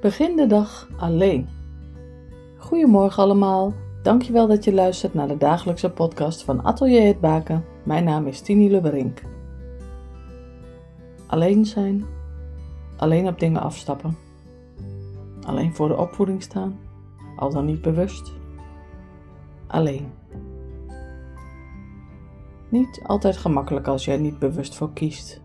Begin de dag alleen. Goedemorgen allemaal. Dankjewel dat je luistert naar de dagelijkse podcast van Atelier Het Baken. Mijn naam is Tini Lubberink. Alleen zijn. Alleen op dingen afstappen. Alleen voor de opvoeding staan. Al dan niet bewust. Alleen. Niet altijd gemakkelijk als er niet bewust voor kiest.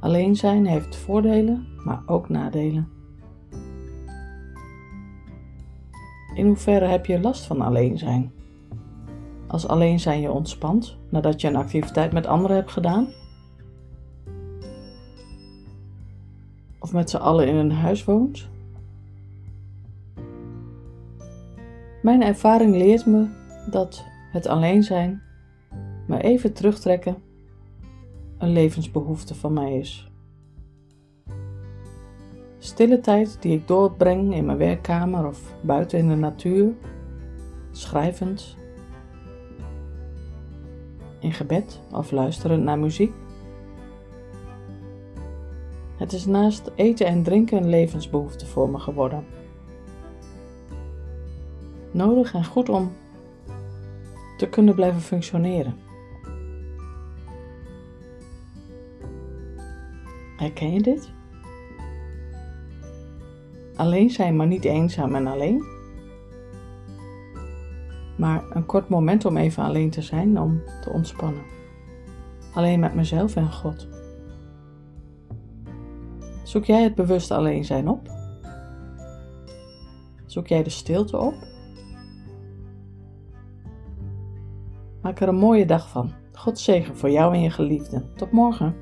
Alleen zijn heeft voordelen, maar ook nadelen. In hoeverre heb je last van alleen zijn? Als alleen zijn je ontspant nadat je een activiteit met anderen hebt gedaan? Of met z'n allen in een huis woont? Mijn ervaring leert me dat het alleen zijn, maar even terugtrekken een levensbehoefte van mij is. Stille tijd die ik doorbreng in mijn werkkamer of buiten in de natuur, schrijvend, in gebed of luisterend naar muziek. Het is naast eten en drinken een levensbehoefte voor me geworden. Nodig en goed om te kunnen blijven functioneren. Herken je dit? Alleen zijn, maar niet eenzaam en alleen. Maar een kort moment om even alleen te zijn, om te ontspannen. Alleen met mezelf en God. Zoek jij het bewust alleen zijn op? Zoek jij de stilte op? Maak er een mooie dag van. God zegen voor jou en je geliefden. Tot morgen.